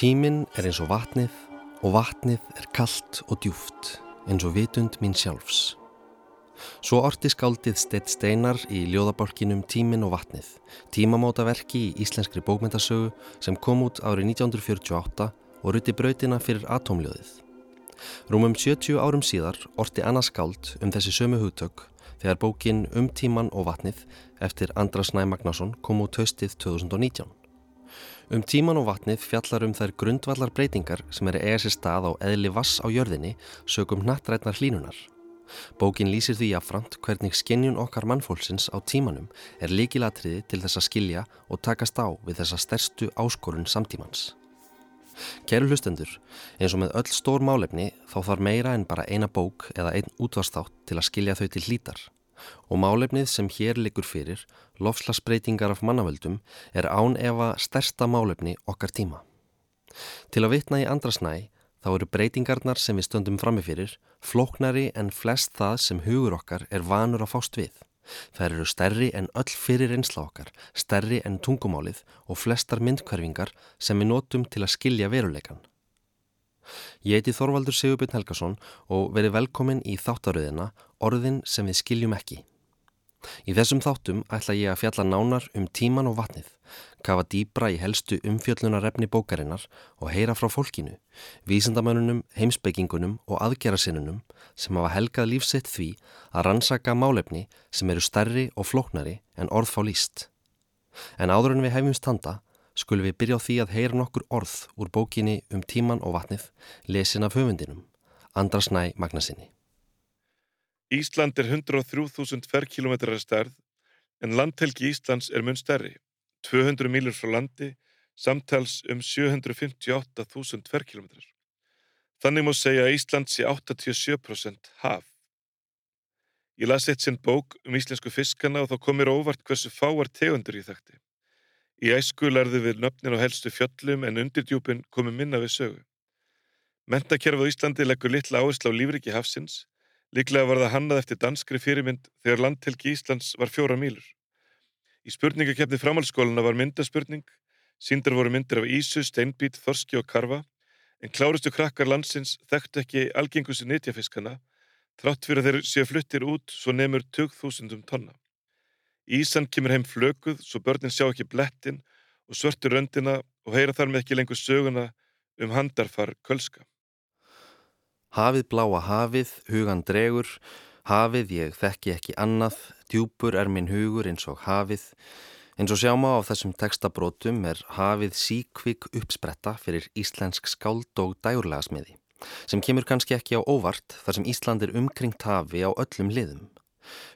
Tíminn er eins og vatnið og vatnið er kallt og djúft eins og vitund mín sjálfs. Svo orti skáldið Steitt Steinar í ljóðabalkinum Tíminn og vatnið, tímamótaverki í íslenskri bókmyndasögu sem kom út árið 1948 og ruti brautina fyrir atomljóðið. Rúmum 70 árum síðar orti annars skáld um þessi sömu hugtök þegar bókin Um tíman og vatnið eftir Andras Næ Magnason kom út haustið 2019. Um tíman og vatnið fjallar um þær grundvallar breytingar sem er eiga sér stað á eðli vass á jörðinni sögum nattrætnar hlínunar. Bókin lýsir því afframt hvernig skinnjun okkar mannfólksins á tímanum er líkilatriði til þess að skilja og takast á við þessa stærstu áskorun samtímans. Kæru hlustendur, eins og með öll stór málefni þá þarf meira en bara eina bók eða einn útvarstátt til að skilja þau til hlítar og málefnið sem hér likur fyrir, lofslagsbreytingar af mannavöldum, er án efa stærsta málefni okkar tíma. Til að vitna í andrasnæ þá eru breytingarnar sem við stöndum framifyrir flóknari en flest það sem hugur okkar er vanur að fást við. Þær eru stærri en öll fyrir einsla okkar, stærri en tungumálið og flestar myndkverfingar sem við notum til að skilja veruleikan. Ég heiti Þorvaldur Sigurbjörn Helgason og verið velkomin í þáttaröðina Orðin sem við skiljum ekki. Í þessum þáttum ætla ég að fjalla nánar um tíman og vatnið, kafa dýbra í helstu umfjöllunarefni bókarinnar og heyra frá fólkinu, vísendamönunum, heimsbyggingunum og aðgerasinnunum sem hafa helgað lífsett því að rannsaka málefni sem eru stærri og flóknari en orð fá líst. En áður en við hefum standa, skulum við byrja á því að heyra nokkur orð úr bókinni um tíman og vatnið, lesin af höfundinum, Andras Næ Magnasinni. Ísland er 103.000 ferrkilometrar stærð en landhelgi Íslands er mun stærri, 200 milur frá landi, samtals um 758.000 ferrkilometrar. Þannig má segja að Ísland sé 87% haf. Ég las eitt sinn bók um íslensku fiskana og þá kom mér óvart hversu fáar tegundur ég þekkti. Í æsku lærðu við nöfnin á helstu fjöllum en undirdjúpin komi minna við sögu. Mentakerfið Íslandi leggur litla áherslu á lífriki hafsins Líklega var það hannað eftir danskri fyrirmynd þegar landhelgi Íslands var fjóra mýlur. Í spurningakefni framhaldsskóluna var myndaspurning, síndar voru myndir af Ísu, Steinbít, Þorski og Karfa, en klárustu krakkar landsins þekktu ekki algengustu nýtjafiskana, þrátt fyrir þeir séu fluttir út svo nefnur 20.000 tonna. Ísan kemur heim flökuð svo börnin sjá ekki blettin og svörtur röndina og heyra þar með ekki lengur söguna um handarfar kölska. Hafið bláa hafið, hugan dregur, hafið ég þekki ekki annað, djúpur er minn hugur eins og hafið. Eins og sjáma á þessum textabrótum er hafið síkvik uppspretta fyrir íslensk skáld og dæurlega smiði, sem kemur kannski ekki á óvart þar sem Ísland er umkringt hafi á öllum liðum.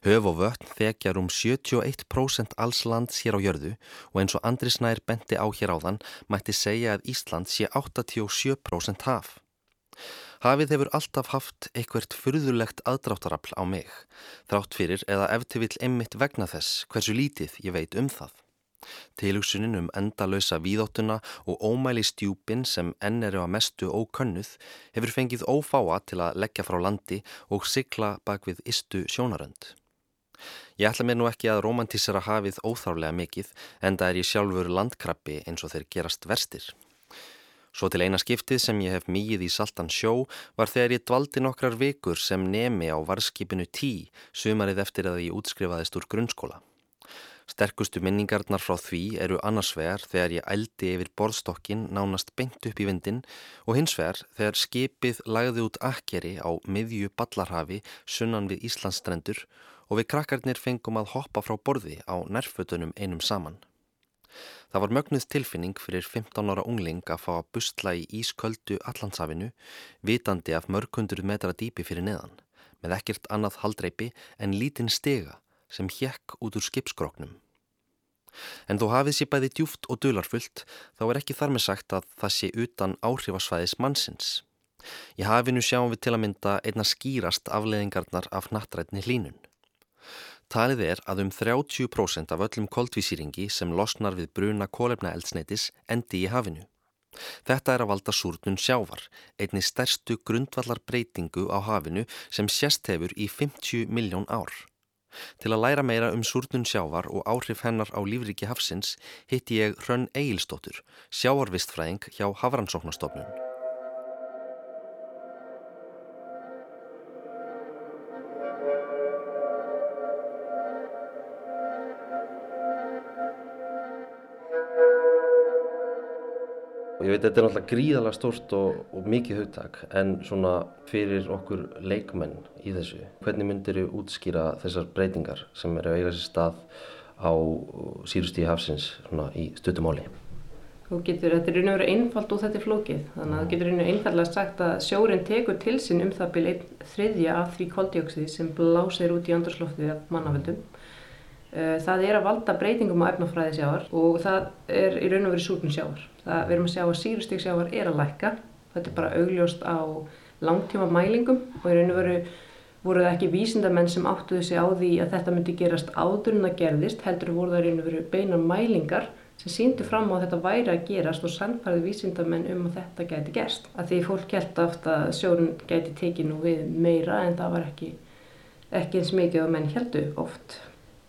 Höf og vötn þekjar um 71% alls lands hér á jörðu og eins og Andri Snær benti á hér áðan mætti segja að Ísland sé 87% haf. Hafið hefur alltaf haft eitthvert fyrðulegt aðdráttarafl á mig, þrátt fyrir eða eftir vill emmitt vegna þess hversu lítið ég veit um það. Tilugsunin um endalösa víðóttuna og ómæli stjúpin sem enn eru að mestu ókönnuð hefur fengið ófáa til að leggja frá landi og sigla bak við istu sjónarönd. Ég ætla mér nú ekki að romantísera hafið óþárlega mikið en það er ég sjálfur landkrabbi eins og þeir gerast verstir. Svo til eina skiptið sem ég hef mýið í Saltan sjó var þegar ég dvaldi nokkrar vikur sem nemi á varskipinu tí sumarið eftir að ég útskrifaðist úr grunnskóla. Sterkustu minningarnar frá því eru annarsvegar þegar ég ældi yfir borðstokkin nánast beint upp í vindin og hinsvegar þegar skipið lagði út akkeri á miðju ballarhafi sunnan við Íslandsstrendur og við krakkarnir fengum að hoppa frá borði á nærfötunum einum saman. Það var mögnuð tilfinning fyrir 15 ára ungling að fá að bustla í ísköldu allansafinu, vitandi af mörgundur metra dýpi fyrir neðan, með ekkert annað haldreipi en lítinn stega sem hjekk út úr skipskroknum. En þó hafið sér bæði djúft og dularfullt, þá er ekki þar með sagt að það sé utan áhrifasvæðis mannsins. Í hafinu sjáum við til að mynda einna skýrast afleðingarnar af nattrætni hlínun. Talið er að um 30% af öllum koldvísýringi sem losnar við bruna kólefnaeldsneitis endi í hafinu. Þetta er að valda súrnun sjávar, einni stærstu grundvallar breytingu á hafinu sem sérst hefur í 50 miljón ár. Til að læra meira um súrnun sjávar og áhrif hennar á lífriki hafsins hitti ég Hrönn Egilstóttur, sjávarvistfræðing hjá Hafrannsóknastofnun. Ég veit að þetta er náttúrulega gríðalega stórt og, og mikið hugtak en svona fyrir okkur leikmenn í þessu, hvernig myndir þau útskýra þessar breytingar sem eru að eiga sér stað á síðustíði hafsins svona í stuttumáli? Þú getur, þetta er raun og verið einfalt og þetta er flókið, þannig að það getur raun og einfallega sagt að sjórin tekur til sín um það byrja þriðja af því koldioksið sem blásir út í andurslóftið af mannavöldum Eh, það er að valda breytingum á efnafræði sjávar og það er í raun og verið súrnum sjávar. Það, við erum að sjá að sírustík sjávar er að lækka. Þetta er bara augljóst á langtíma mælingum og í raun og veru voru það ekki vísindamenn sem áttuðu sig á því að þetta myndi gerast áður en það gerðist. Heldur voru það í raun og veru beina mælingar sem síndu fram á að þetta væri að gerast og sannfærið vísindamenn um að þetta gæti gerst. Að því fólk held aftur að sjórun gæti tekið nú við meira en það var ekki, ekki eins mikið að menn heldu oft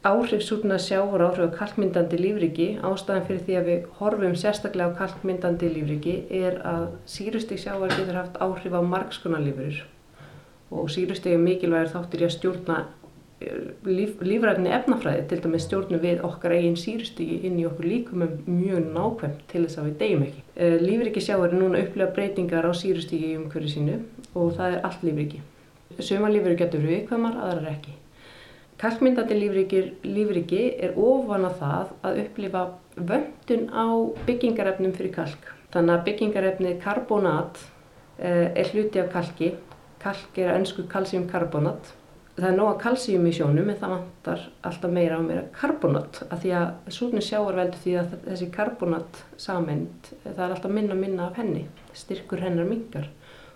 áhrif súrna sjávar áhrif á kalkmyndandi lífriki ástæðan fyrir því að við horfum sérstaklega á kalkmyndandi lífriki er að sírustig sjávar getur haft áhrif á margskona lífurur og sírustig er mikilvægir þáttir í að stjórna eh, líf, lífræfni efnafræði til dæmis stjórnum við okkar eigin sírustigi inn í okkur líkum mjög nákvæmt til þess að við deyjum ekki. Eh, lífriki sjávar er núna upplega breytingar á sírustigi í umhverju sínu og það er allt lífriki. Suma lífur getur viðkvæmar, aðrar ekki. Kalkmyndandi lífriki er ofan að það að upplifa vöndun á byggingarefnum fyrir kalk. Þannig að byggingarefnið karbonat eh, er hluti af kalki. Kalk er ennsku kalsíumkarbonat. Það er nóga kalsíum í sjónum en það vantar alltaf meira og meira karbonat af því að súrni sjáar veldur því að þessi karbonat samend það er alltaf minna minna af henni. Styrkur hennar mingar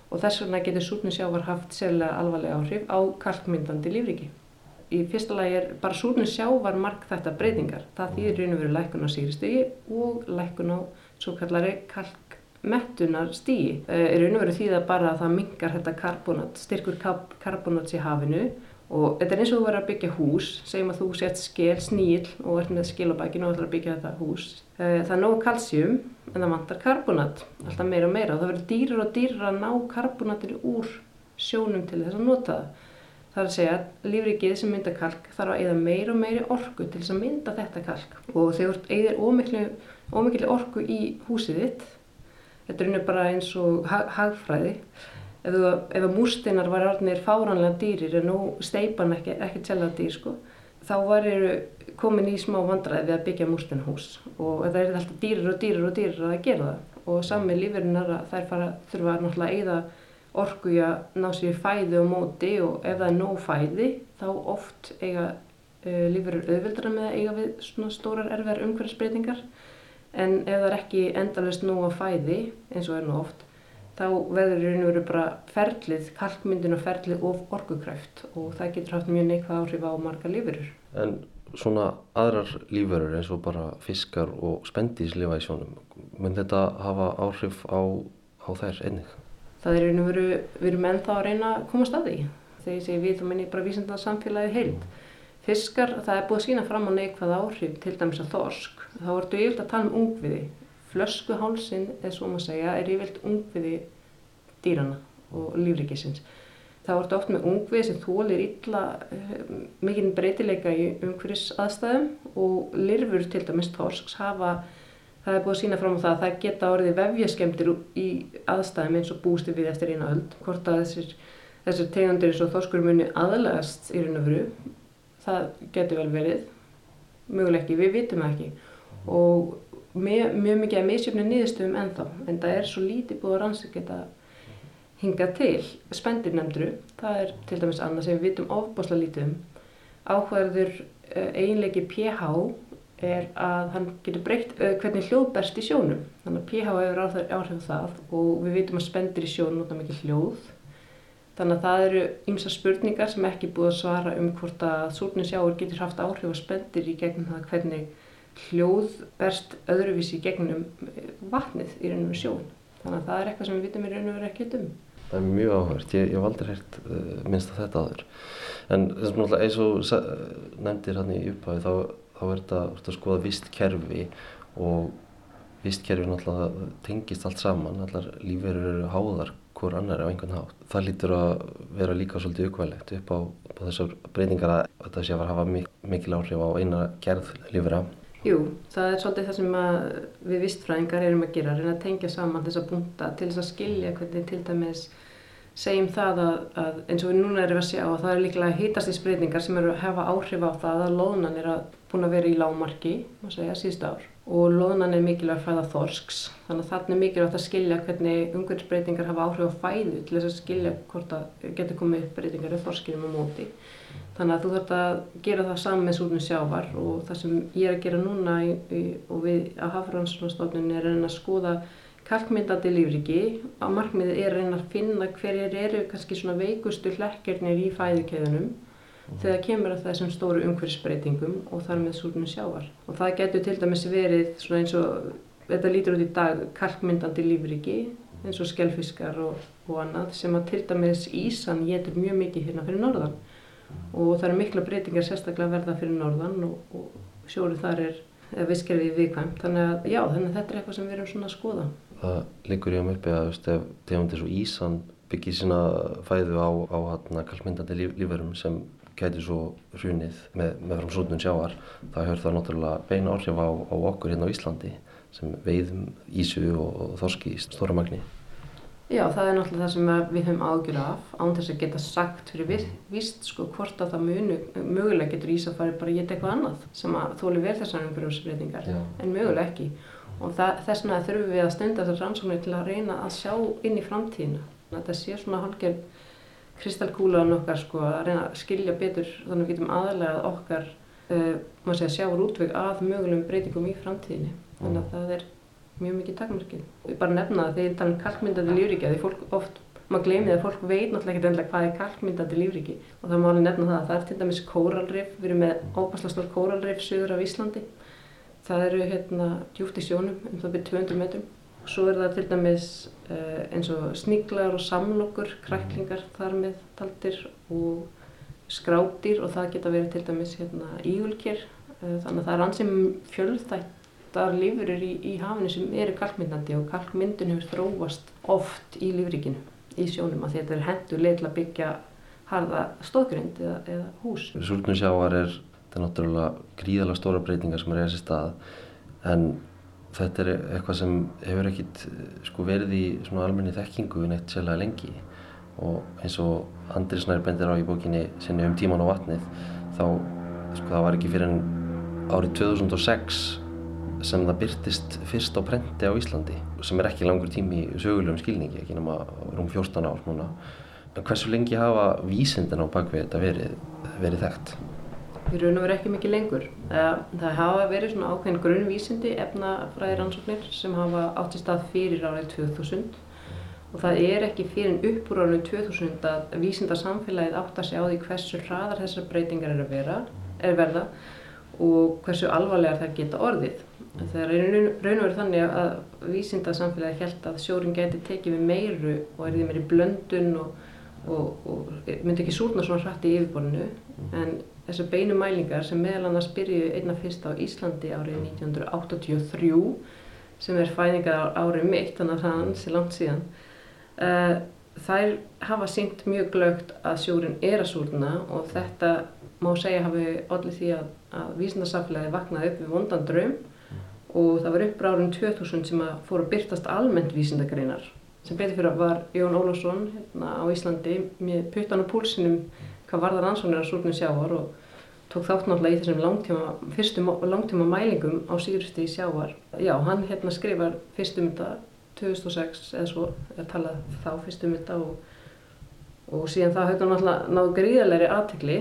og þess vegna getur súrni sjávar haft sérlega alvarlega áhrif á kalkmyndandi lífriki í fyrsta lagi er bara súrnum sjávar mark þetta breytingar. Það þýðir raun og veru lækun á síristígi og lækun á svo kallari kalkmettunar stígi. E, eh, raun og veru bara að það mingar þetta karbonat, styrkur karbonats í hafinu og þetta er eins og þú verður að byggja hús, segjum að þú sett skil, sníl og ert með skilabækinu og ætlar að byggja þetta hús. E, það er nógu kalsjum en það vantar karbonat, alltaf meira og meira og það verður dýrar og dýrar að ná karbonatinu úr sjónum til þess að nota það. Það er að segja að lífrikið sem mynda kalk þarf að eða meir og meiri orku til þess að mynda þetta kalk. Og þegar þú eðir ómikli orku í húsið þitt, þetta er bara eins og hagfræði, ef, þú, ef múrsteinar var orðinir fáranlega dýrir en nú steipan ekki, ekki tjela dýr sko, þá var komin í smá vandræði við að byggja múrsteinhús og það er alltaf dýrir og dýrir og dýrir að gera það. Og sami lífurinn er að þær fara, þurfa náttúrulega að eða orku í að ná sér fæði og móti og ef það er nóg fæði þá oft eiga uh, lífverður auðvildra með að eiga við svona stórar erfiðar umhverfsbreytingar en ef það er ekki endalust nóg að fæði eins og er nú oft þá verður í raun og veru bara ferlið, kalkmyndin og ferlið of orkukræft og það getur haft mjög neikvæð áhrif á marga lífverður. En svona aðrar lífverður eins og bara fiskar og spendíslifa í sjónum, mun þetta hafa áhrif á, á þær einnig? Það er einu veru, við erum ennþá að reyna að komast að því. Þegar ég segi við, þá menn ég bara vísendað samfélagi heild. Fiskar, það er búið að sína fram á neikvæð áhrif, til dæmis að þorsk. Þá ertu yfirlt að tala um ungviði. Flöskuhálsin, eða svo maður segja, er yfirlt ungviði dýrana og lífrikisins. Þá ertu oft með ungviði sem þólir illa eh, mikinn breytileika í umhverjus aðstæðum og lirfur til dæmis þorsks hafa það er búið að sína fram á það að það geta orðið vefjaskemdir í aðstæðum eins og bústi við eftir eina öll hvort að þessir, þessir tegundir eins og þorskur muni aðlegast í raun og veru það getur vel verið. Möguleg ekki, við vitum það ekki. Og mjög, mjög mikið að misjöfni niðurstöðum ennþá en það er svo lítið búið að rannsaka þetta hinga til. Spendirnemndru, það er til dæmis annað sem við vitum ofbosla lítið um. Áhverður eh, eiginleiki pH er að hann getur breytt uh, hvernig hljóð berst í sjónum. Þannig að pH hefur áhrif það og við vitum að spendir í sjónum nota mikið hljóð. Þannig að það eru ymsa spurningar sem ekki búið að svara um hvort að súrninsjáur getur haft áhrif að spendir í gegnum það hvernig hljóð berst öðruvísi í gegnum eh, vatnið í raun og veru sjón. Þannig að það er eitthvað sem við vitum í raun og veru ekki um. Það er mjög áhverst, ég hef aldrei heyrt uh, minnst að þetta aður. En þessum náttúrulega eins og nefndir hann í upphæfi þá, þá er þetta að skoða vist kerfi og vist kerfi náttúrulega tengist allt saman, allar lífverður eru háðar hver annar á einhvern hátt. Það lítur að vera líka svolítið aukvæðilegt upp á, á þessar breytingar að þetta sé að hafa mik mikil áhrif á eina gerð lífverða. Jú, það er svolítið það sem við vistfræðingar erum að gera, reyna að tengja saman þessa punta til þess að skilja hvernig til dæmis segjum það að, að eins og við núna erum að sjá að það er líklega hýtastísbreytingar sem eru að hefa áhrif á það að loðunan er að búin að vera í lámarki, má segja, síðust ár. Og loðunan er mikilvægt fæða þorsks. Þannig að þarna er mikilvægt að skilja hvernig umhverfisbreytingar hafa áhrif á fæðu til þess að skilja hvort að getur komið breytingar í þorskinum á móti. Þannig að þú þarf að gera það saman með súrnum sjávar og það sem ég er að gera núna í, í, og við að Hafrannsstofnun er að skoða kalkmyndandi lífriki á markmiðið er að reyna að finna hverjir eru kannski svona veikustu hlekkjarnir í fæðukeðunum þegar kemur að þessum stóru umhverfisbreytingum og þar með súrnum sjávar. Og það getur til dæmis verið svona eins og, þetta lítur út í dag, kalkmyndandi lífriki eins og skellfiskar og, og annað sem að til dæmis Ísan getur mjög mikið hérna fyrir norðan og það eru mikla breytingar sérstaklega verða fyrir norðan og, og sjórið þar er visskerfið viðkvæmt. Þannig að já, þannig að þetta er eitthvað sem við erum svona að skoða. Það liggur ég um uppi að ef tegundir svo Ísan byggir sína fæðu á, á kalkmyndandi líf, lífverum sem gæti svo hrunið með, með fram sútnum sjáar þá hefur það náttúrulega beina áhrif á, á okkur hérna á Íslandi sem veiðum ísu og þorski í stóra magni. Já, það er náttúrulega það sem við höfum ágjur af án þess að geta sagt fyrir vist sko hvort að það munu, mögulega getur Ísa farið bara að geta eitthvað annað sem að þóli vel þessar umhverjusbreytingar en mögulega ekki og það, þess vegna þurfum við að stunda þessar rannsóknir til að reyna að sjá inn í framtíðina. Þetta sé svona halgjörn kristalkúlan okkar sko að reyna að skilja betur þannig að við getum aðalega okkar uh, segja, sjáur útveg að mögulegum breytingum í framtíðinni þannig að mm. það er mjög mikið takmarkið. Við bara nefna það þegar tala um kalkmyndandi lífriki því fólk oft, maður gleymið að fólk veit náttúrulega ekki endilega hvað er kalkmyndandi lífriki og það má alveg nefna það að það er til dæmis kóralrif, við erum með óbærslega stór kóralrif sögur af Íslandi. Það eru hérna djúft í sjónum um það byrjum 200 metrum Svo er það til dæmis uh, eins og sníklar og samlokur, kræklingar þar með taldir og skrátir og það geta verið til dæmis hérna, ígulkjör. Uh, þannig að það er ansið fjölþættar lífurir í, í hafinu sem eru kalkmyndandi og kalkmyndun hefur þróast oft í lífrikinu, í sjónum að þetta er hendur leil að byggja harða stóðgrind eða, eða hús. Súlnusjávar er þetta náttúrulega gríðalega stóra breytingar sem er í þessi stað en þetta er eitthvað sem hefur ekkit sko, verið í almenni þekkingu neitt sérlega lengi og eins og Andri Snær bendir á í bókinni sinni um tíman á vatnið þá sko, það var ekki fyrir en árið 2006 sem það byrtist fyrst á prenti á Íslandi sem er ekki langur tími í sögulegum skilningi ekki nema rúm 14 ár núna en hversu lengi hafa vísindin á bakvið þetta verið, verið þekkt? Í raun og veru ekki mikið lengur. Það, það hafa verið svona ákveðin grunnvísindi efnafræðiransóknir sem hafa átt í stað fyrir árið 2000 og það er ekki fyrir en upp úr árið 2000 að vísindarsamfélagið átt að segja á því hversu hraðar þessar breytingar er vera, er verða og hversu alvarlegar þær geta orðið. Það er raun og veru þannig að vísindarsamfélagið held að sjórin geti tekið við meiru og er því meiri blöndun og, og, og myndi ekki súrna svona hrætt í yfirborðinu en þessar beinu mælingar sem meðal annars byrjuði einna fyrst á Íslandi árið 1983 sem er fæðingar árið mitt, þannig að það er ansi langt síðan. Uh, þær hafa syngt mjög glögt að sjórin er að súrna og þetta má segja hafi allir því að, að vísindarsaflega vaknaði upp við vondan draum og það var uppra árin 2000 sem að fóru að byrtast almennt vísindagreinar sem betur fyrir að var Jón Ólafsson hérna á Íslandi með puttan og púlsinum hvað varðar ansvonir að súrnum sjávar og tók þátt náttúrulega í þessum langtíma, fyrstu langtíma mælingum á síðusti í sjávar. Já, hann hérna skrifar fyrstum þetta 2006 eða svo, eða talað þá fyrstum þetta og, og síðan það höfðu náttúrulega náðu gríðalegri aðtekli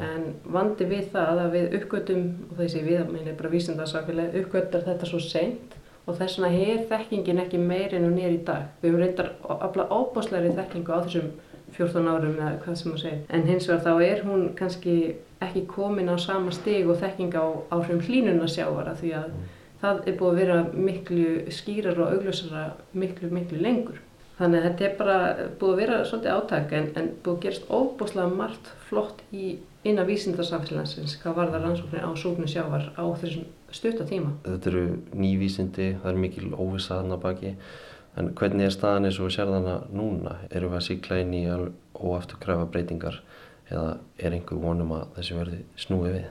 en vandi við það að við uppgötum, og sé við að meina bara vísindarsaklega, uppgötar þetta svo seint og þess vegna hefur þekkingin ekki meirinn og nýjar í dag. Við höfum reyndar að ábásleiri þekkingu á þessum 14 árum eða hvað sem maður segir. En hins vegar þá er hún kannski ekki komin á sama stig og þekking á áhrifum hlínuna sjávara því að það er búið að vera miklu skýrar og augljósara miklu, miklu lengur. Þannig að þetta er bara búið að vera svolítið átæk en, en búið að gerast óbúslega margt flott í innan vísindarsamfélagsins hvað var það rannsóknir á súknu sjávar á þessum stutta tíma. Þetta eru nývísindi, það er mikil óvissaðan að baki en hvernig er staðan eins og sér þannig núna? Erum við að síkla inn í óafturkræfa breytingar eða er einhver vonum að þessi verði snúið við?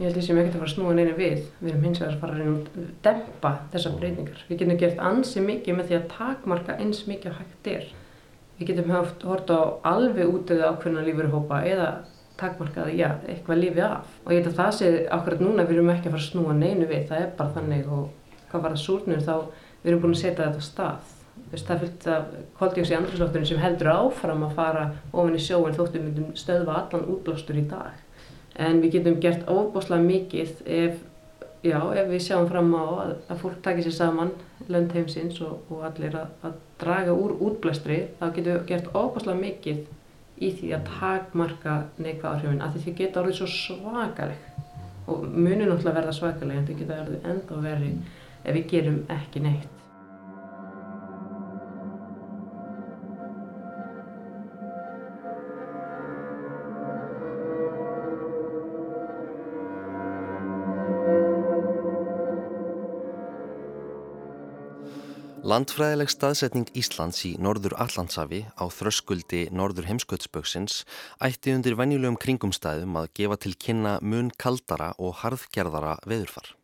Ég held því sem við getum að fara að snúa neina við. Við erum hins vegar að fara að reyna að dempa þessar breytingar. Við getum gert ansi mikið með því að takmarka eins mikið hægt er. Við getum haft hort á alveg útöðu ákveðna lífurhópa eða takmarkaði, já, eitthvað lífi af. Og ég held að það sé akkurat núna við erum ekki að fara að snúa neinu við. Það er bara þannig og hvað var það súrnum þá við erum búin að setja þetta á stað. Þess, það fylgt að koldjóks í andrslóttunum sem heldur áfram að fara ofin í sjóin þóttum við myndum stöðva allan útblástur í dag. En við getum gert óbúslega mikið ef, já, ef við sjáum fram á að, að fólk takir sér saman lönd heimsins og, og allir að, að draga úr útblæstri þá getum við gert óbúslega mikið í því að takmarka neikvæð áhrifin af því þau geta orðið svo svakaleg. Og munir náttúrulega verða svakaleg en þau geta orðið enda verið ef við gerum ekki neitt Landfræðileg staðsetning Íslands í norður Allandsafi á þröskuldi norður heimskautsböksins ætti undir venjulegum kringumstæðum að gefa til kynna mun kaldara og harðgerðara veðurfar.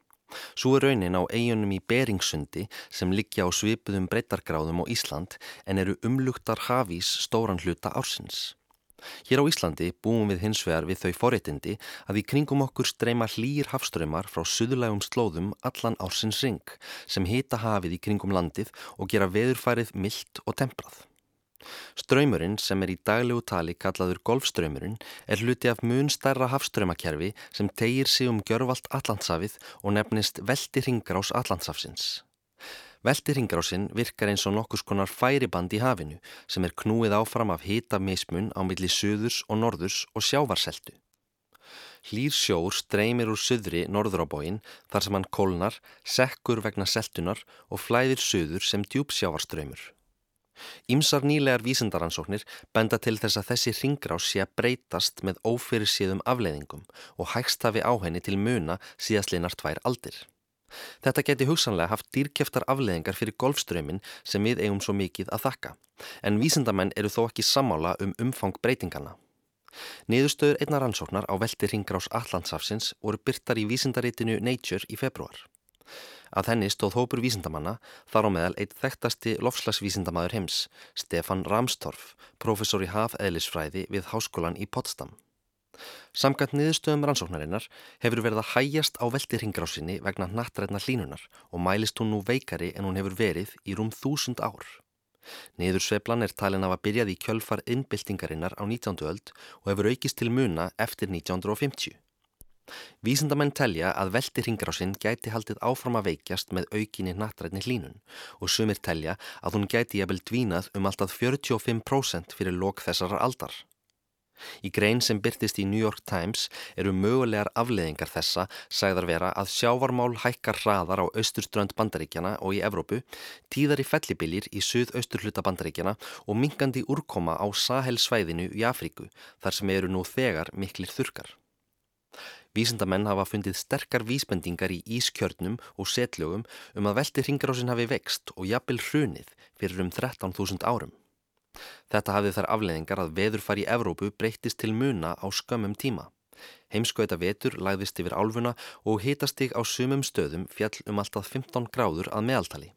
Svo er raunin á eigunum í Beringsundi sem liggja á svipuðum breytargráðum á Ísland en eru umlugtar hafís stóran hluta ársins. Hér á Íslandi búum við hins vegar við þau forréttindi að í kringum okkur streyma hlýr hafströymar frá suðulægum slóðum allan ársins ring sem hita hafið í kringum landið og gera veðurfærið myllt og temprað. Ströymurinn sem er í daglegu tali kallaður golfströymurinn er hluti af mun stærra hafströymakerfi sem tegir sig um gjörvalt allansafið og nefnist veldi ringrás allansafsins. Veltiringrásinn virkar eins og nokkus konar færiband í hafinu sem er knúið áfram af hita mismun á milli söðurs og norðurs og sjávarseltu. Hlýr sjór streymir úr söðri norður á bóin þar sem hann kólnar, sekkur vegna seltunar og flæðir söður sem djúpsjávarströymur. Ímsar nýlegar vísendaransóknir benda til þess að þessi ringrás sé að breytast með ófyrir síðum afleiðingum og hægst hafi á henni til muna síðastlinar tvær aldir. Þetta geti hugsanlega haft dýrkeftar afleðingar fyrir golfströmin sem við eigum svo mikið að þakka, en vísindamenn eru þó ekki sammála um umfang breytingana. Niðurstöður einnar rannsóknar á veldi ringrás Allandsafsins voru byrtar í vísindaritinu Nature í februar. Að henni stóð hópur vísindamanna þar á meðal eitt þekktasti lofslagsvísindamaður heims, Stefan Ramstorff, professor í hafeðlisfræði við Háskólan í Potsdam. Samkvæmt niðurstöðum rannsóknarinnar hefur verið að hægjast á veldi ringrásinni vegna nattrætna hlínunar og mælist hún nú veikari en hún hefur verið í rúm þúsund ár. Niðursveiflan er talin af að byrjað í kjölfar innbyltingarinnar á 19. öld og hefur aukist til muna eftir 1950. Vísindamenn telja að veldi ringrásin gæti haldið áfram að veikjast með aukinni nattrætni hlínun og sumir telja að hún gæti jafnvel dvínað um alltaf 45% fyrir lok þessarar aldar. Í grein sem byrtist í New York Times eru mögulegar afleðingar þessa sagðar vera að sjávarmál hækkar hraðar á austurströnd bandaríkjana og í Evrópu, tíðar í fellibilir í suðausturhluta bandaríkjana og mingandi úrkoma á Sahel-svæðinu í Afríku þar sem eru nú þegar miklir þurkar. Vísindamenn hafa fundið sterkar vísbendingar í ískjörnum og setlögum um að velti ringrásin hafi vext og jafnvel hrunið fyrir um 13.000 árum. Þetta hafði þar afleðingar að veðurfar í Evrópu breyttist til muna á skömmum tíma. Heimskauta vetur lagðist yfir álfuna og hitastig á sumum stöðum fjall um alltaf 15 gráður að meðaltali.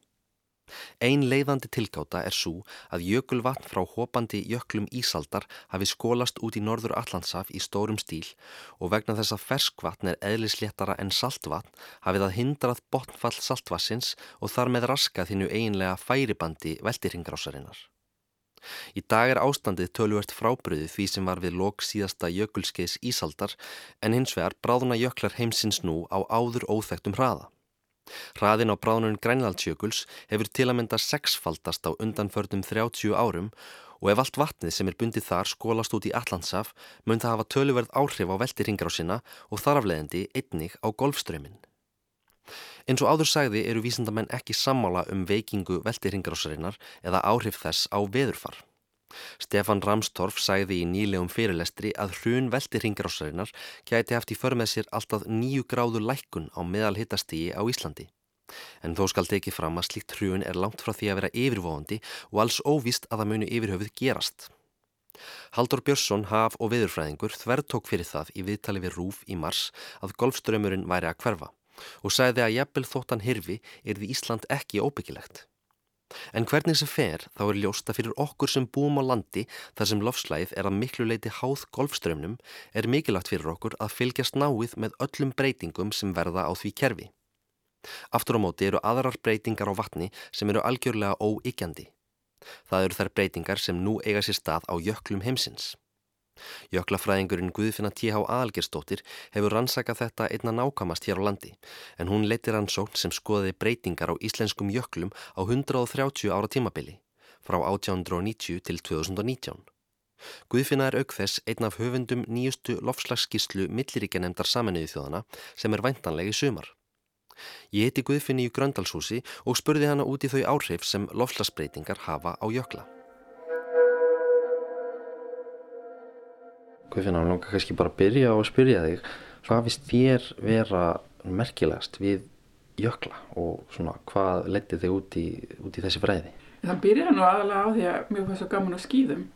Ein leiðandi tilgáta er svo að jökulvatn frá hopandi jöklum Ísaldar hafi skólast út í norður Allandsaf í stórum stíl og vegna þess að ferskvatn er eðlisléttara en saltvatn hafið að hindrað botnfall saltvassins og þar með raskað þinnu eiginlega færibandi veldiringrásarinnar. Í dag er ástandið tölvert frábriðið því sem var við lok síðasta jökulskeiðs Ísaldar en hins vegar bráðuna jöklar heimsins nú á áður óþægtum hraða. Hraðin á bráðunum Grænlandsjökuls hefur til að mynda sexfaldast á undanförnum 30 árum og ef allt vatnið sem er bundið þar skólast út í Allandsaf mun það hafa töluverð áhrif á veltiringar á sinna og þarafleðandi einnig á golfströminn. Eins og áður sagði eru vísindamenn ekki sammála um veikingu veltiringarásarinnar eða áhrif þess á veðurfar. Stefan Ramstorff sagði í nýlegum fyrirlestri að hrun veltiringarásarinnar gæti haft í förmið sér alltaf nýju gráðu lækkun á meðal hittastígi á Íslandi. En þó skal tekið fram að slíkt hrun er langt frá því að vera yfirvóðandi og alls óvíst að það munu yfirhöfuð gerast. Haldur Björnsson, haf og viðurfræðingur þverð tók fyrir það í viðtali við Rúf í mars að golfströmmurinn væri að hverfa og sagði að jafnvel þóttan hirfi er því Ísland ekki óbyggilegt. En hvernig sem fer þá er ljósta fyrir okkur sem búum á landi þar sem lofslæð er að miklu leiti háð golfströmmnum er mikilvægt fyrir okkur að fylgjast náið með öllum breytingum sem verða á því kerfi. Aftur á móti eru aðrar breytingar á vatni sem eru algjörlega óíkjandi. Það eru þær breytingar sem nú eiga sér stað á jöklum heimsins. Jöklafræðingurinn Guðfinna T.H. Aðalgerstóttir hefur rannsakað þetta einna nákamast hér á landi en hún leytir rannsókn sem skoði breytingar á íslenskum jöklum á 130 ára tímabili frá 1890 til 2019. Guðfinna er aukþess einn af höfundum nýjustu lofslagsskíslu milliríkjanemdar saminuði þjóðana sem er væntanlegi sumar. Ég heiti Guðfinni í Gröndalshúsi og spurði hana út í þau áhrif sem lofslagsbreytingar hafa á jökla. Guðfinna, hann langar kannski bara að byrja að spyrja þig. Hvað vist þér vera merkilegast við jökla og svona, hvað letið þig út í, út í þessi fræði? Það byrjaði nú aðalega á því að mér var svo gaman á skýðum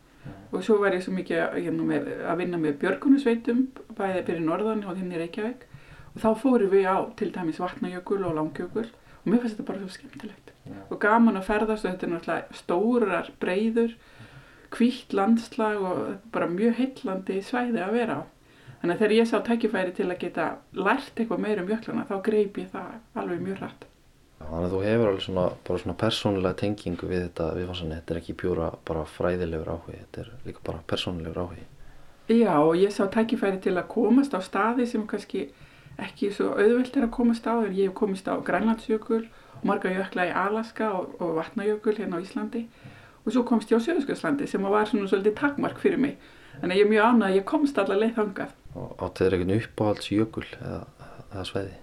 og svo var ég svo mikið að, með, að vinna með björgunusveitum bæðið byrja í norðan og þinn í Reykjavík og þá fórum við á til dæmis vatnajökul og langjökul og mér finnst þetta bara svo skemmtilegt ja. og gaman að ferðast og þetta er náttúrulega stórar, breyður kvítt landslag og bara mjög heillandi svæði að vera á. Þannig að þegar ég sá tækifæri til að geta lært eitthvað meira um jökluna þá greip ég það alveg mjög rætt Þannig að þú hefur alveg svona, bara svona persónulega tengingu við þetta viðfansanir, þetta er ekki pjúra bara fræðilegur áhugi, þetta er líka bara persónulegur áhugi. Já og ég sá tækifæri til að komast á staði sem kannski ekki svo auðvelt er að komast á. Ég hef komist á Grænlandsjökul marga jökla í Alaska og, og Vatnajökul hérna á Íslandi og svo komst ég á Söðurskjölslandi sem var svona svolítið takmark fyrir mig. Þannig að ég er mjög ánað að ég komst allar leið þangað. Og áttu þeir ekkert uppáhaldsjökul eða, eða sveiði?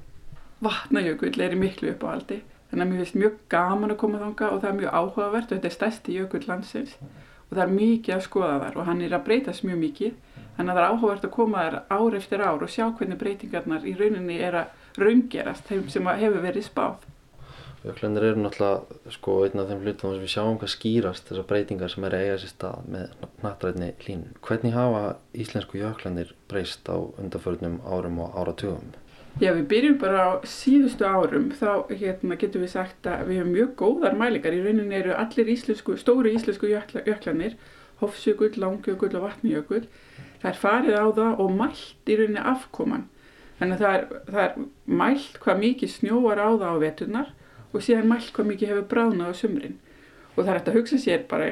Vatnajökul er í miklu uppáhaldi. Þannig að mér finnst mjög gaman að koma þangað og það er mjög áhugavert og þetta er stærsti jökul landsins. Og það er mikið að skoða þar og hann er að breytast mjög mikið. Þannig að það er áhugavert að koma þær ár eftir ár og sjá hvernig breytingarnar í rauninni er að raungerast þeim sem hefur verið spáð. Jöklandir eru náttúrulega sko einn af þeim hlutum sem við sjáum hvað skýrast þessar breytingar sem er eiga sér stað með nattrætni lín. Hvernig hafa íslensku jöklandir breyst á undarförnum árum og áratugum? Já, við byrjum bara á síðustu árum, þá hérna, getum við sagt að við hefum mjög góðar mælingar. Í rauninni eru allir íslensku, stóru íslensku jöklanir, Hofsjökull, Langjökull og Vatnijökull það er farið á það og mælt í rauninni afkoman þannig að það er, það er mælt hvað mikið snjóar á það á veturnar og síðan mælt hvað mikið hefur bráðnað á sumrin. Og það er hægt að hugsa sér bara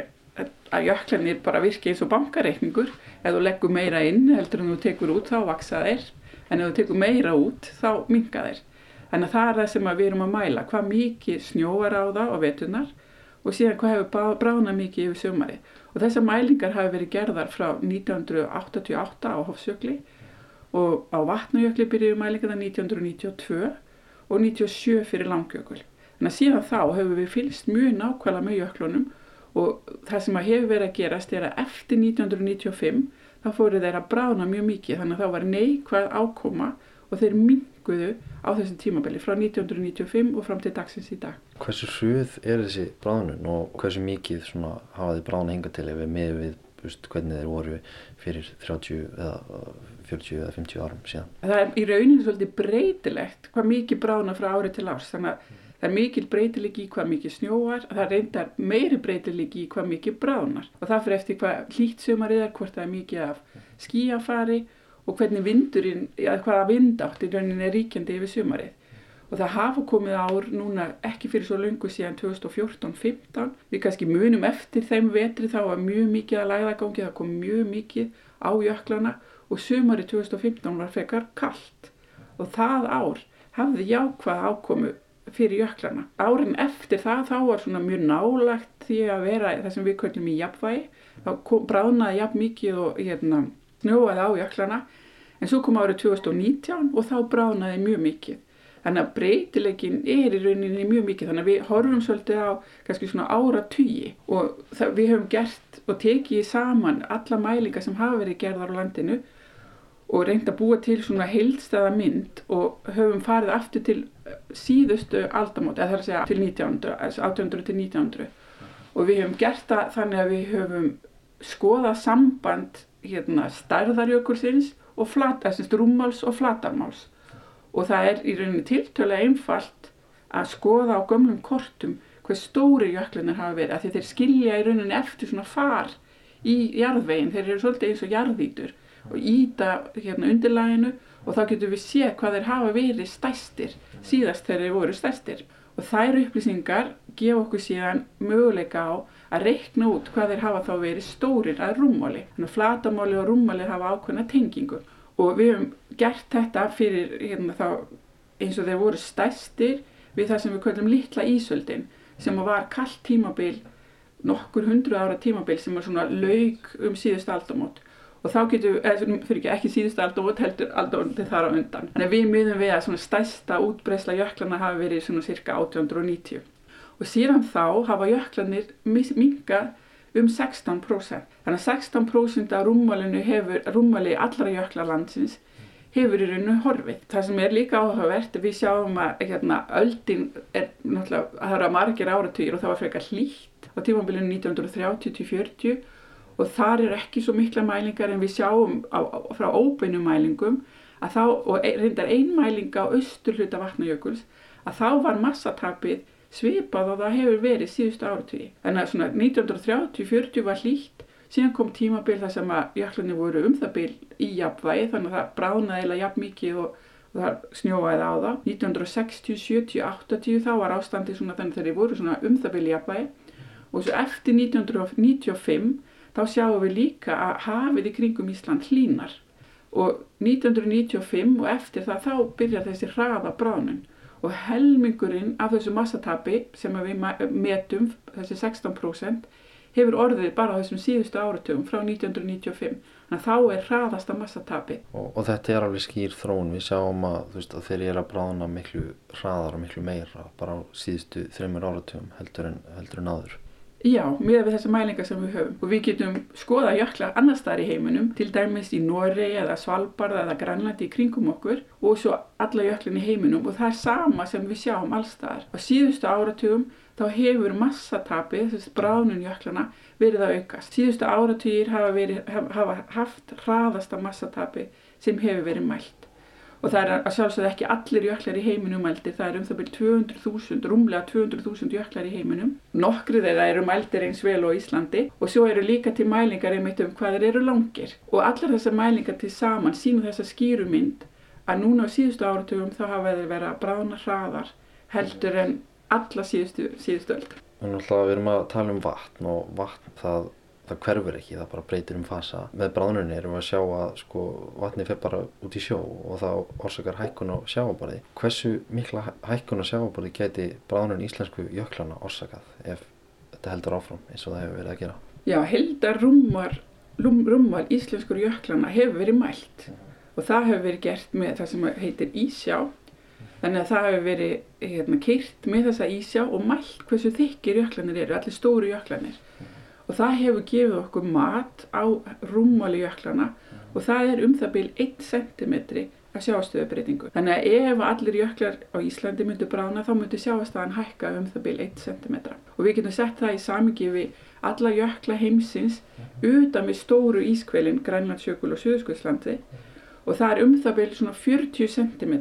að jöklanir bara virki eins og bankareikningur. Ef þú leggur meira inn heldur en þú tekur út þá vaksa þeir en ef þú tekur meira út þá minga þeir þannig að það er það sem við erum að mæla. Hvað mikið snjóar á það á veturnar og síðan hvað hefur bráðnað mikið yfir sumari og þessar mælingar hafi verið gerðar frá 1988 á Hofsjökli og á Vatnajökli byrjuði mælingarna 1992 og 97 fyrir Langjökul. Að síðan þá hefur við fylgst mjög nákvæmlega með jöklunum og það sem að hefur verið að gerast er að eftir 1995 þá fóru þeir að brána mjög mikið þannig að þá var neikvæð ákoma og þeir minguðu á þessum tímabili frá 1995 og fram til dagsins í dag. Hversu hrjöð er þessi bráðnun og hversu mikið hafa þið bráðna hinga til ef við með við veist, hvernig þeir voru fyrir 30 eða 40 eða 50 árum síðan? Það er í rauninu svolítið breytilegt hvað mikið bráðna frá ári til árs þannig að það er mikil breytilegi í hvað mikið snjóar það reyndar meiri breytilegi í hvað mikið bráðnar og það fyrir eftir hvað hlýtsumarið er hvort það er mikið af skíafari og hvernig vindurinn, ja, hvaða vindátt í rauninni er ríkjandi yfir sumarið. Og það hafa komið ár núna ekki fyrir svo lungu síðan 2014-15. Við kannski munum eftir þeim vetri þá var mjög mikið að læðagangi, það kom mjög mikið á jöklana og sumarið 2015 var frekar kallt. Og það ár hafði jákvæð ákomu fyrir jöklana. Árin eftir það þá var svona mjög nálagt því að vera það sem við köllum í jafnvægi. Þá bráðnaði jafn mikið og hérna, snjóaði á jöklana en svo kom árið 2019 og þá bránaði mjög mikið Þannig að breytileikin er í rauninni mjög mikið þannig að við horfum svolítið á kannski svona ára tugi og það, við höfum gert og tekið saman alla mælingar sem hafa verið gerðar á landinu og reynd að búa til svona heildstæða mynd og höfum farið aftur til síðustu aldamóti, það er að segja til 1900, 1800 til 1900 og við höfum gert það þannig að við höfum skoðað samband hérna, stærðarjökulsins og flata, rúmmáls og flatarmáls. Og það er í rauninni tiltölu einfalt að skoða á gömlum kortum hvað stóri jöklinir hafa verið af því þeir skilja í rauninni eftir svona far í jarðveginn, þeir eru svolítið eins og jarðvítur og íta hérna undirlæginu og þá getum við séð hvað þeir hafa verið stærstir síðast þegar þeir voru stærstir. Og þær upplýsingar gefa okkur síðan möguleika á að reikna út hvað þeir hafa þá verið stórir að rúmmáli. Þannig að flatamáli og rúmmáli hafa ákveðna tengingu. Og við hefum gert þetta fyrir hérna, eins og þeir voru stærstir við það sem við kallum litla ísöldin sem var kallt tímabil nokkur hundru ára tímabil sem var svona laug um síðust aldamót og þá getur, eða fyrir ekki, ekki síðust aldamót heldur aldamóti þar á undan. Þannig að við miðum við að svona stæsta útbreysla jöklana hafi verið svona cirka 1890 og síðan þá hafa jöklanir minkað um 16%. Þannig að 16% af rúmmalinu hefur, rúmmali allra jöklalandsins hefur í rauninu horfið. Það sem er líka áhugavert, við sjáum að hérna, öldin er náttúrulega, það eru að margir áratugir og það var frekar hlýtt á tímabilinu 1930-40 og þar er ekki svo mikla mælingar en við sjáum á, frá óbeinu mælingum þá, og reyndar einmælinga á austur hluta vatnajökuls, að þá var massatapið svipað og það hefur verið síðustu áratví. En að svona 1930-40 var hlýtt, síðan kom tímabil þar sem að jöklunni voru um það bil í jafnvægi þannig að það bránaði eða jafn mikið og, og það snjóaði á það. 1960, 70, 80 þá var ástandi svona þannig þegar þeir voru svona um það bil í jafnvægi og svo eftir 1995 þá sjáum við líka að hafið í kringum Ísland hlínar og 1995 og eftir það þá byrjar þessi hraða bránun og helmingurinn af þessu massatapi sem við metum, þessi 16%, hefur orðið bara á þessum síðustu áratugum frá 1995. Þannig að þá er hraðasta massatapi. Og, og þetta er alveg skýr þróun. Við sjáum að, veist, að þeir eru að bráðna miklu hraðar og miklu meira bara á síðustu þreymur áratugum heldur en, heldur en áður. Já, miða við þessa mælingar sem við höfum og við getum skoða jökla annar staðar í heiminum, til dæmis í Noregi eða Svalbard eða Grænlandi í kringum okkur og svo alla jöklin í heiminum og það er sama sem við sjáum allstaðar. Á síðustu áratugum þá hefur massatapið, þessi bránun jöklana, verið að aukast. Síðustu áratugir hafa, verið, hafa haft hraðasta massatapið sem hefur verið mælt og það er að sjálfsögða ekki allir jöklar í heiminum mældir, það er um það byrjum 200.000, rúmlega 200.000 jöklar í heiminum. Nokkrið þeirra eru mældir eins vel á Íslandi og svo eru líka til mælingar einmitt um hvað þeir eru langir. Og allar þessar mælingar til saman sínum þessa skýrumynd að núna á síðustu áratugum þá hafa þeir verið að brána hraðar heldur en alla síðustu, síðustu öll. Við erum að tala um vatn og vatn það það hverfur ekki, það bara breytir um fasa. Með bráðnunni erum við að sjá að sko, vatni fer bara út í sjó og þá orsakar hækkun á sjáaborði. Hversu mikla hækkun á sjáaborði geti bráðnun íslensku jöklana orsakað ef þetta heldur áfram eins og það hefur verið að gera? Já, heldar rúmmar, rúmmar íslenskur jöklana hefur verið mælt mm. og það hefur verið gert með það sem heitir ísjá. Þannig að það hefur verið hérna, keirt með þessa ísjá og mælt hversu þykir jöklanir eru, allir stóru jöklanir. Og það hefur gefið okkur mat á rúmmáli jöklana og það er um það byrj 1 cm að sjáastöðubreytingu. Þannig að ef allir jöklar á Íslandi myndu brána þá myndu sjáastæðan hækka um það byrj 1 cm. Og við getum sett það í samingi við alla jökla heimsins utan við stóru ískvelin Grænlandsjökul og Suðurskvöldslandi og það er um það byrj svona 40 cm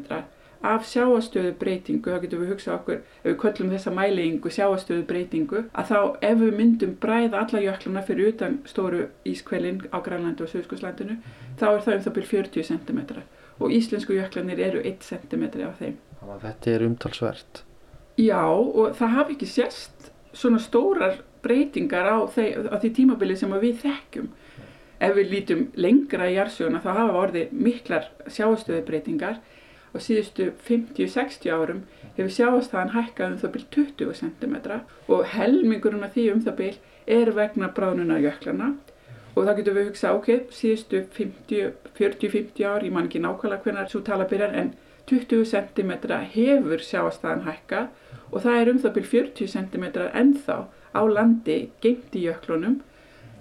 af sjáastöðu breytingu, þá getum við hugsað okkur, ef við köllum þessa mælingu sjáastöðu breytingu, að þá ef við myndum bræða alla jökluna fyrir utan stóru ískvelin á Grænlandu og Suðskoslandinu, þá er það um það byrj 40 cm og íslensku jöklanir eru 1 cm af þeim. Þannig að þetta er umtalsvert. Já, og það hafi ekki sérst svona stórar breytingar á, þeir, á því tímabili sem við þekkjum. Ef við lítum lengra í jarsjóna þá hafa orðið miklar sjáastöðu á síðustu 50-60 árum hefur sjáastaðan hækkað um það byrj 20 cm og helmingurinn af því um það byrj er vegna bráðnuna jöklana og þá getum við hugsað ok, síðustu 40-50 ár, ég man ekki nákvæmlega hvernig svo tala byrjar en 20 cm hefur sjáastæðan hækka og það er um það byrj 40 cm ennþá á landi geimt í jöklunum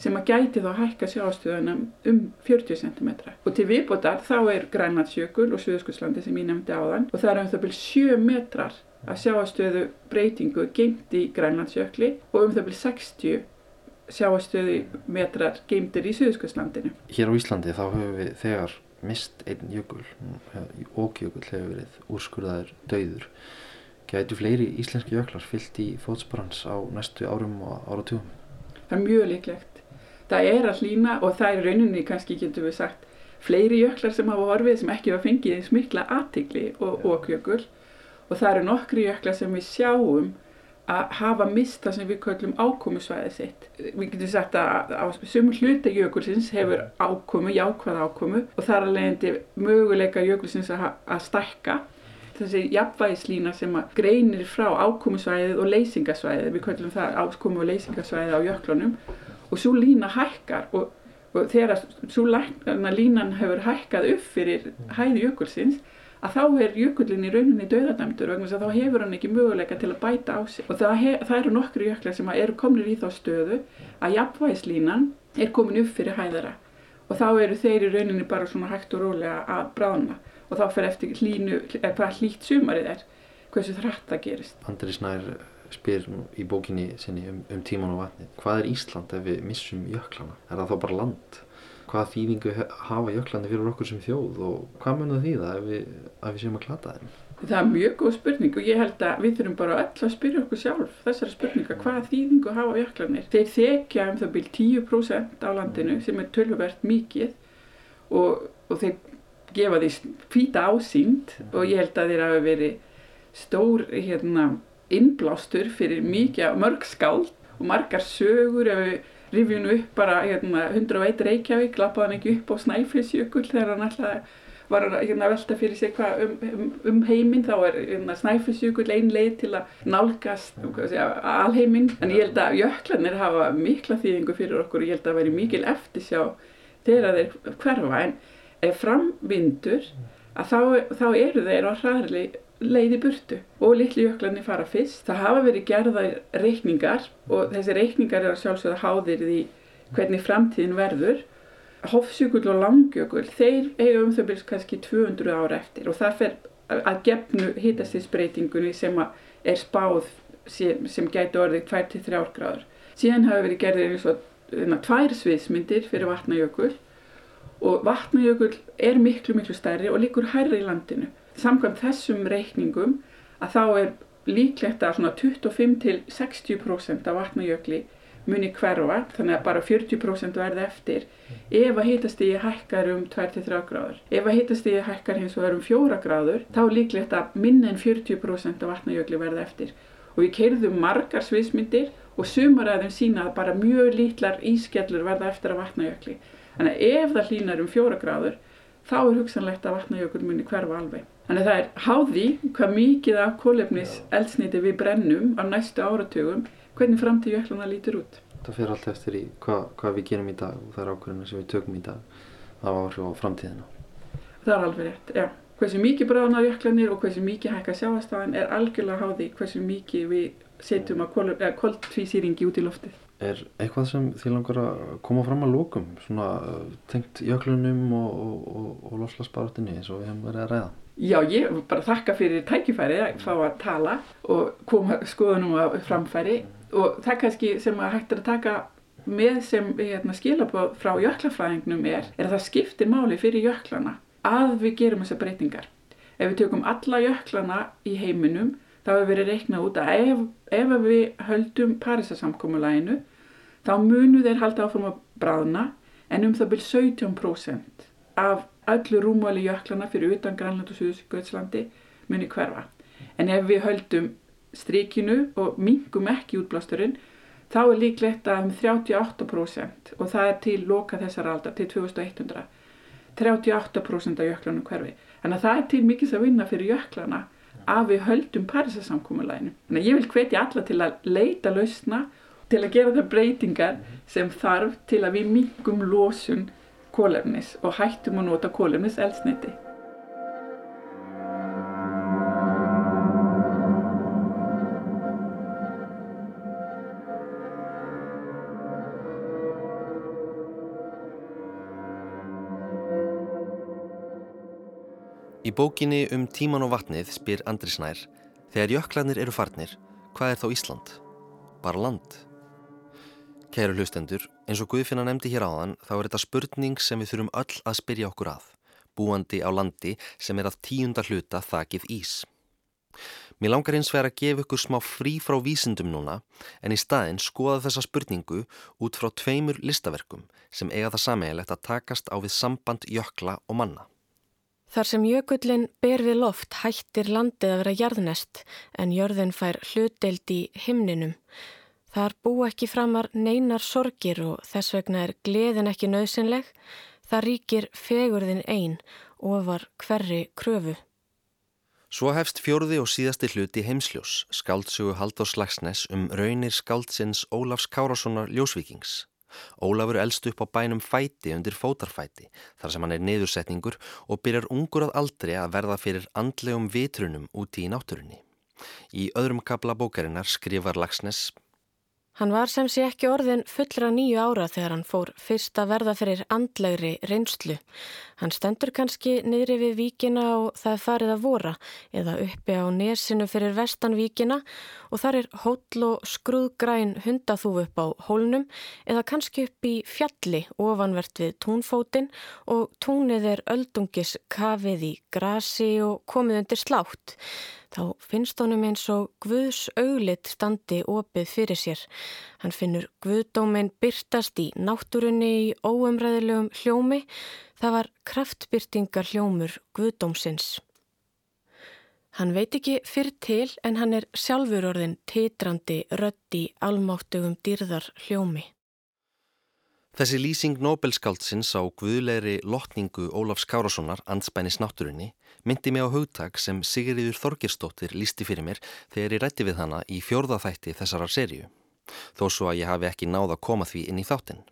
sem að gæti þá hækka sjáastöðunum um 40 cm. Og til viðbótar þá er Grænlandsjökul og Suðurskjölslandi sem ég nefndi áðan og það er um það byrj 7 metrar að sjáastöðu breytingu geimt í Grænlandsjökli og um það byrj 60 sjáastöðu metrar geimtir í Suðurskjölslandinu. Hér á Íslandi þá höfum við þegar mist einn jökul, ókjökul hefur verið úrskurðaður döður. Gætu fleiri íslenski jöklar fyllt í fótsporans á næstu árum og áratugum? Það er mjög líklegt. Það er að hlýna og það er rauninni kannski getur við sagt fleiri jöklar sem hafa horfið sem ekki hafa fengið eins mikla aðtikli og ókjökul og það eru nokkri jöklar sem við sjáum að hafa mista sem við köllum ákomusvæðið sitt. Við getum sagt að á sumur hluta jökulsins hefur ákomu, jákvæð ákomu og það er alveg möguleika jökulsins að, að stækka. Þessi jafnvægislína sem greinir frá ákomusvæðið og leysingasvæðið, við köllum það ákomu og leysingasvæðið á jöklunum og svo lína hækkar og, og þegar svo línan hefur hækkað upp fyrir hæði jökulsins að þá er jökullin í rauninni döðadæmdur vegna þess að þá hefur hann ekki möguleika til að bæta á sig. Og það, það eru nokkru jöklar sem eru komnir í þá stöðu að jafnvægislínan er komin upp fyrir hæðara. Og þá eru þeir í rauninni bara svona hægt og rólega að brána og þá fer eftir hlínu, hvað hlýtt sumarið er hversu þrætt það gerist. Andri Snær spyr í bókinni sinni um, um tíman og vatni. Hvað er Ísland ef við missum jöklana? Er það þá bara land? Hvað þýðingu hafa jöklandi fyrir okkur sem þjóð og hvað mun það þýða ef við, við séum að klata þeim? Það er mjög góð spurning og ég held að við þurfum bara öll að spyrja okkur sjálf þessari spurninga hvað þýðingu hafa jöklanir. Þeir þekja um það byrj 10% á landinu sem er tölvuvert mikið og, og þeir gefa því hvita ásýnd og ég held að þeir hafa verið stór hérna, innblástur fyrir mikið mörg skáld og margar sögur. Ef við rifjum upp bara hérna, 101 Reykjavík, lappaði hann ekki upp á Snæfellsjökull þegar hann alltaf var að hérna, velta fyrir sig hvað um, um, um heiminn, þá er hérna, Snæfellsjökull ein leið til að nálgast alheiminn, en ég held að jöklanir hafa mikla þýðingu fyrir okkur. Og ég held að það væri mikil eftirsjá þegar þeir hverfa, en ef framvindur að þá, þá eru þeir á hraðri leiði burtu og litlu jöklarnir fara fyrst. Það hafa verið gerðar reikningar og þessi reikningar er að sjálfsögða háðir því hvernig framtíðin verður. Hofsjökull og Langjökull, þeir eiga um þau byrjast kannski 200 ára eftir og það fer að gefnu hittastinsbreytingunni sem er spáð sem, sem gæti orðið 2-3 gráður. Síðan hafa verið gerðir eins og hérna, tvær sviðsmyndir fyrir vatnajökull og vatnajökull er miklu miklu stærri og líkur hærri í landinu samkvæmt þessum reikningum að þá er líklegt að svona 25-60% af vatnajökli muni hverfa, þannig að bara 40% verði eftir ef að hitastíði hækkar um 2-3 gráður. Ef að hitastíði hækkar hins vegar um 4 gráður, þá líklegt að minna en 40% af vatnajökli verði eftir. Og við keirðum margar sviðsmyndir og sumar að þeim sína að bara mjög lítlar ískellur verða eftir af vatnajökli. Þannig að ef það hlýnar um 4 gráður, þá er hugsanlegt að vatnajökul muni hverfa alveg. Þannig að það er háði hvað mikið af kólefnis eldsniti við brennum á næstu áratugum, hvernig framtíð jökluna lítur út. Það fyrir allt eftir í hvað, hvað við gerum í dag og það er ákveðina sem við tökum í dag af áhrif á framtíðina. Það er alveg rétt, já. Hversu mikið bráðna jöklanir og hversu mikið hækka sjáastafan er algjörlega háði hversu mikið við setjum að koltvísýringi út í loftið. Er eitthvað sem þið langar að koma fram að lókum, svona tengt jöklunum og, og, og, og loslasbarátinni eins og við hefum verið að ræða? Já, ég bara þakka fyrir tækifæri að fá að tala og koma skoðunum á framfæri og það kannski sem að hægt er að taka með sem hérna, skilabóð frá jöklafræðingnum er, er að það skiptir máli fyrir jöklana að við gerum þessar breytingar. Ef við tökum alla jöklana í heiminum þá hefur verið reiknað út að ef, ef við höldum Parísasamkómulæginu þá munu þeir halda áfram að bráðna en um það byrj 17% af öllu rúmvali jöklana fyrir utan Grænland og Suðurskjölslandi muni hverfa. En ef við höldum strikinu og mingum ekki útblásturinn þá er líklegt að um 38% og það er til loka þessar aldar til 2100 38% af jöklanum hverfi. Þannig að það er til mikils að vinna fyrir jöklana að við höldum Parísasamkómulæginu. Þannig að ég vil hvetja alla til að leita lausna til að gera það breytingar sem þarf til að við mingum losun kólefnis og hættum að nota kólefnis elsniti. Í bókinni um tíman og vatnið spyr Andri Snær Þegar jöklarnir eru farnir, hvað er þá Ísland? Bara land? Kæru hlustendur, eins og Guðfinna nefndi hér áðan þá er þetta spurning sem við þurfum öll að spyrja okkur að, búandi á landi sem er að tíunda hluta þakið ís. Mér langar eins vegar að gefa ykkur smá frí frá vísindum núna en í staðin skoða þessa spurningu út frá tveimur listaverkum sem eiga það sameiglegt að takast á við samband jökla og manna. Þar sem jökullin ber við loft hættir landið að vera jarðnest en jörðin fær hlutdeild í himninum. Þar bú ekki framar neinar sorgir og þess vegna er gleðin ekki nöðsynleg. Það ríkir fegurðin einn og var hverri kröfu. Svo hefst fjörði og síðasti hluti heimsljós, skáldsögu Halldór Slagsnes um raunir skáldsins Ólafs Kárassonar Ljósvíkings. Ólafur elst upp á bænum fæti undir fótarfæti þar sem hann er niðursetningur og byrjar ungur að aldrei að verða fyrir andlegum vitrunum úti í náttúrunni. Í öðrum kabla bókarinnar skrifar Lagsnes Hann var sem sé ekki orðin fullra nýju ára þegar hann fór fyrst að verða fyrir andlegri reynslu. Hann stendur kannski niðri við víkina og það er farið að vora eða uppi á nesinu fyrir vestan víkina og þar er hóll og skrúðgræn hundathúf upp á hólnum eða kannski upp í fjalli ofanvert við túnfótin og túnið er öldungis kafið í grasi og komið undir slátt þá finnst honum eins og Guðs auglit standi opið fyrir sér. Hann finnur Guðdóminn byrtast í náttúrunni í óumræðilegum hljómi. Það var kraftbyrtingar hljómur Guðdómsins. Hann veit ekki fyrir til en hann er sjálfur orðin titrandi rötti almáttugum dýrðar hljómi. Þessi lýsing Nobelskáldsins á guðleiri lotningu Ólafs Kárassonar anspænis náttúrunni myndi mig á hugtak sem Sigriður Þorgirstóttir lísti fyrir mér þegar ég rætti við hana í fjórðaþætti þessarar serju, þó svo að ég hafi ekki náð að koma því inn í þáttinn.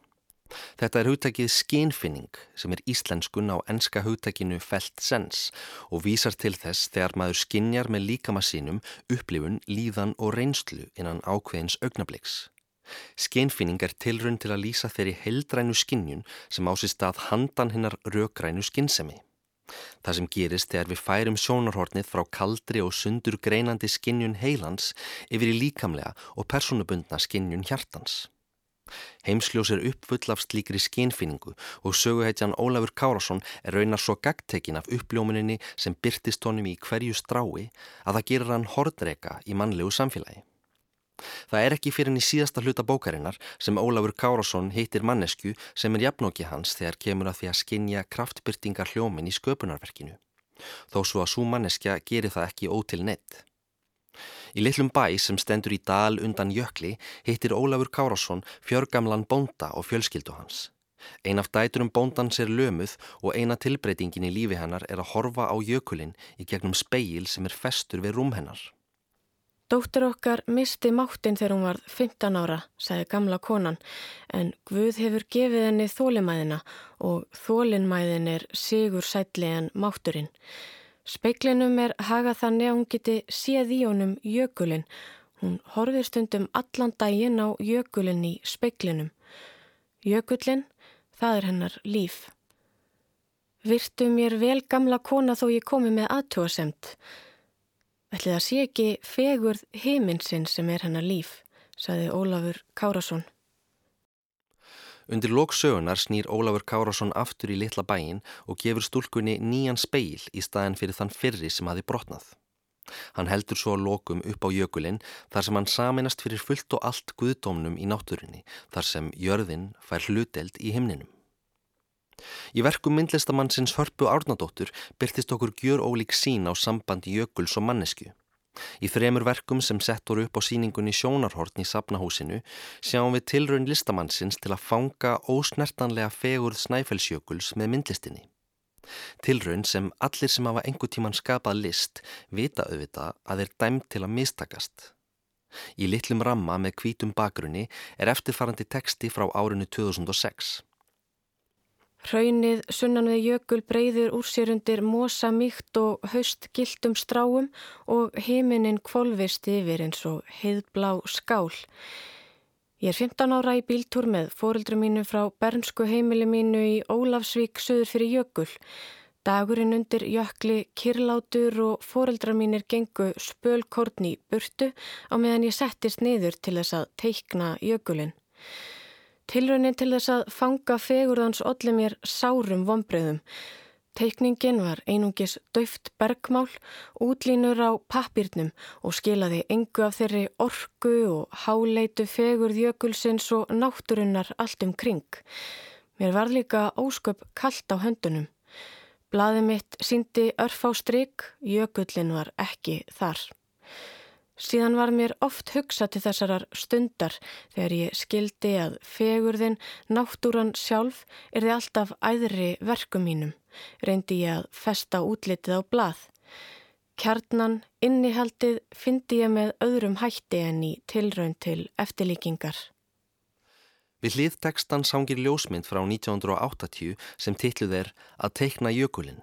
Þetta er hugtakið skinfinning sem er íslenskun á enska hugtakinu felt sens og vísar til þess þegar maður skinjar með líkamassínum upplifun, líðan og reynslu innan ákveðins augnabliks. Skeinfinning er tilrun til að lýsa þeirri heldrænu skinnjun sem ásist að handan hinnar rökrænu skinnsemi. Það sem gerist þegar við færum sjónarhornið frá kaldri og sundur greinandi skinnjun heilans yfir í líkamlega og personubundna skinnjun hjartans. Heimsljós er uppfull af slíkri skinnfinningu og söguheitjan Ólafur Kárasson er raunar svo gagtekin af uppljómuninni sem byrtist honum í hverju strái að það gerir hann hordreika í mannlegu samfélagi. Það er ekki fyrir henni síðasta hluta bókarinnar sem Ólafur Kárasson heitir mannesku sem er jafnóki hans þegar kemur að því að skinja kraftbyrtingar hljómin í sköpunarverkinu. Þó svo að svo manneskja gerir það ekki ótil neitt. Í litlum bæ sem stendur í dal undan jökli heitir Ólafur Kárasson fjörgamlan bónda og fjölskyldu hans. Ein af dæturum bóndans er lömuð og eina tilbreytingin í lífi hennar er að horfa á jökulinn í gegnum speil sem er festur við rúm hennar. Dóttur okkar misti máttinn þegar hún var 15 ára, sagði gamla konan, en Guð hefur gefið henni þólimæðina og þólinmæðin er sigur sætli en mátturinn. Speiklinum er hagað þannig að hún geti séð í honum jökulinn. Hún horfir stundum allan daginn á jökulinn í speiklinum. Jökullinn, það er hennar líf. Virtu mér vel gamla kona þó ég komi með aðtjóðasemt. Ætli það sé ekki fegurð heiminsinn sem er hennar líf, saði Ólafur Kárasson. Undir loksögunar snýr Ólafur Kárasson aftur í litla bæin og gefur stúlkunni nýjan speil í staðin fyrir þann fyrri sem hafi brotnað. Hann heldur svo að lokum upp á jökulinn þar sem hann saminast fyrir fullt og allt guðdómnum í náttúrunni þar sem jörðin fær hluteld í himninum. Í verkum myndlistamannsins Hörpu Árnadóttur byrtist okkur gjör ólík sín á sambandi jökuls og mannesku. Í þremur verkum sem sett voru upp á síningunni Sjónarhortn í Sapnahúsinu sjáum við tilraun listamannsins til að fanga ósnertanlega fegurð snæfellsjökuls með myndlistinni. Tilraun sem allir sem hafa engu tíman skapað list vita auðvita að þeir dæmt til að mistakast. Í litlum ramma með kvítum bakgrunni er eftirfarandi teksti frá árinu 2006. Hraunið sunnan við jökul breyður úr sér undir mosa mýkt og haust gildum stráum og heiminin kvolvist yfir eins og heiðblá skál. Ég er 15 ára í bíltúr með fóreldrum mínu frá bernsku heimili mínu í Ólafsvík söður fyrir jökul. Dagurinn undir jökli kirlátur og foreldrar mínir gengu spölkortni burtu á meðan ég settist niður til þess að teikna jökulinn. Tilraunin til þess að fanga fegurðans olli mér sárum vonbreyðum. Teikningin var einungis döft bergmál, útlínur á pappirnum og skilaði engu af þeirri orgu og háleitu fegurð jökulsins og náttúrunnar allt um kring. Mér var líka ósköp kallt á höndunum. Blaðið mitt síndi örf á stryk, jökullin var ekki þar. Síðan var mér oft hugsa til þessarar stundar þegar ég skildi að fegurðin, náttúran sjálf, er þið alltaf æðri verkum mínum. Reyndi ég að festa útlitið á blað. Kjarnan, innihaldið, fyndi ég með öðrum hætti en í tilraun til eftirlíkingar. Við hlið tekstan sangir ljósmynd frá 1980 sem titluð er að teikna jökulinn.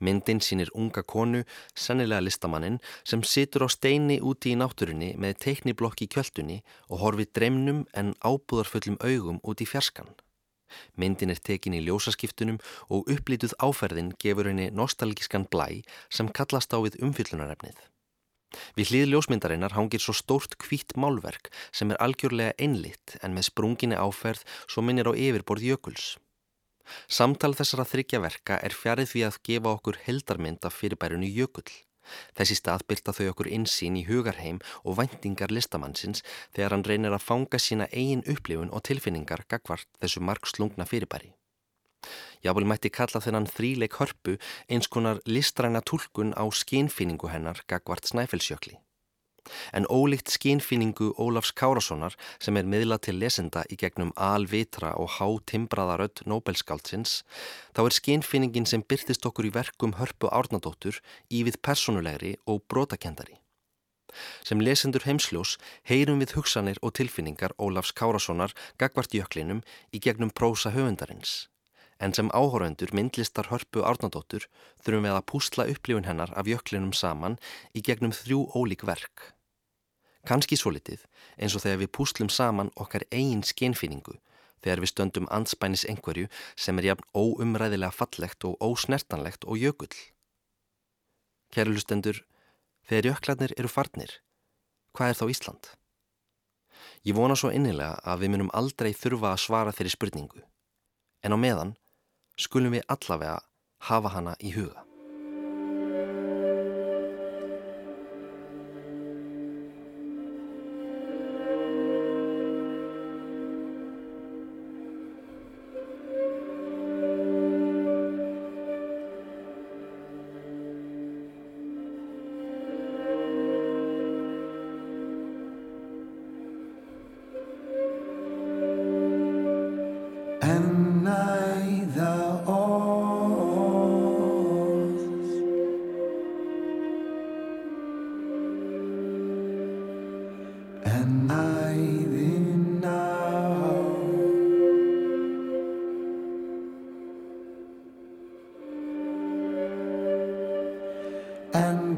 Myndin sínir unga konu, sennilega listamannin, sem situr á steini úti í náttúrunni með teikniblokki í kjöldunni og horfið dreimnum en ábúðarfullum augum út í fjarskan. Myndin er tekin í ljósaskiptunum og upplituð áferðin gefur henni nostalgískan blæ sem kallast á við umfyllunarefnið. Við hlið ljósmyndarinnar hangir svo stórt kvítt málverk sem er algjörlega einlitt en með sprunginni áferð svo minnir á yfirborð jökuls. Samtal þessara þryggja verka er fjarið því að gefa okkur heldarmynd af fyrirbærinu jökull. Þessi stað byrta þau okkur insýn í hugarheim og væntingar listamannsins þegar hann reynir að fanga sína eigin upplifun og tilfinningar gagvart þessu margslungna fyrirbæri. Jábel mætti kalla þennan þríleik hörpu eins konar listræna tólkun á skínfinningu hennar gagvart snæfellsjökli. En ólíkt skínfinningu Ólafs Kárassonar sem er miðla til lesenda í gegnum alvitra og hátimbraðarödd Nobelskáldsins, þá er skínfinningin sem byrtist okkur í verkum hörpu árnadóttur ívið personulegri og brotakendari. Sem lesendur heimsljós heyrum við hugsanir og tilfinningar Ólafs Kárassonar gagvart jöklinum í gegnum prósa höfundarins en sem áhóraundur myndlistar hörpu Árnadóttur þurfum við að púsla upplifun hennar af jöklinum saman í gegnum þrjú ólík verk. Kanski svo litið eins og þegar við púslum saman okkar eigin skenfinningu þegar við stöndum anspænis einhverju sem er jafn óumræðilega fallegt og ósnertanlegt og jökull. Kæru lustendur, þegar jöklarnir eru farnir, hvað er þá Ísland? Ég vona svo innilega að við munum aldrei þurfa að svara þeirri spurningu, en á meðan skulum við allavega hafa hana í huga. Hver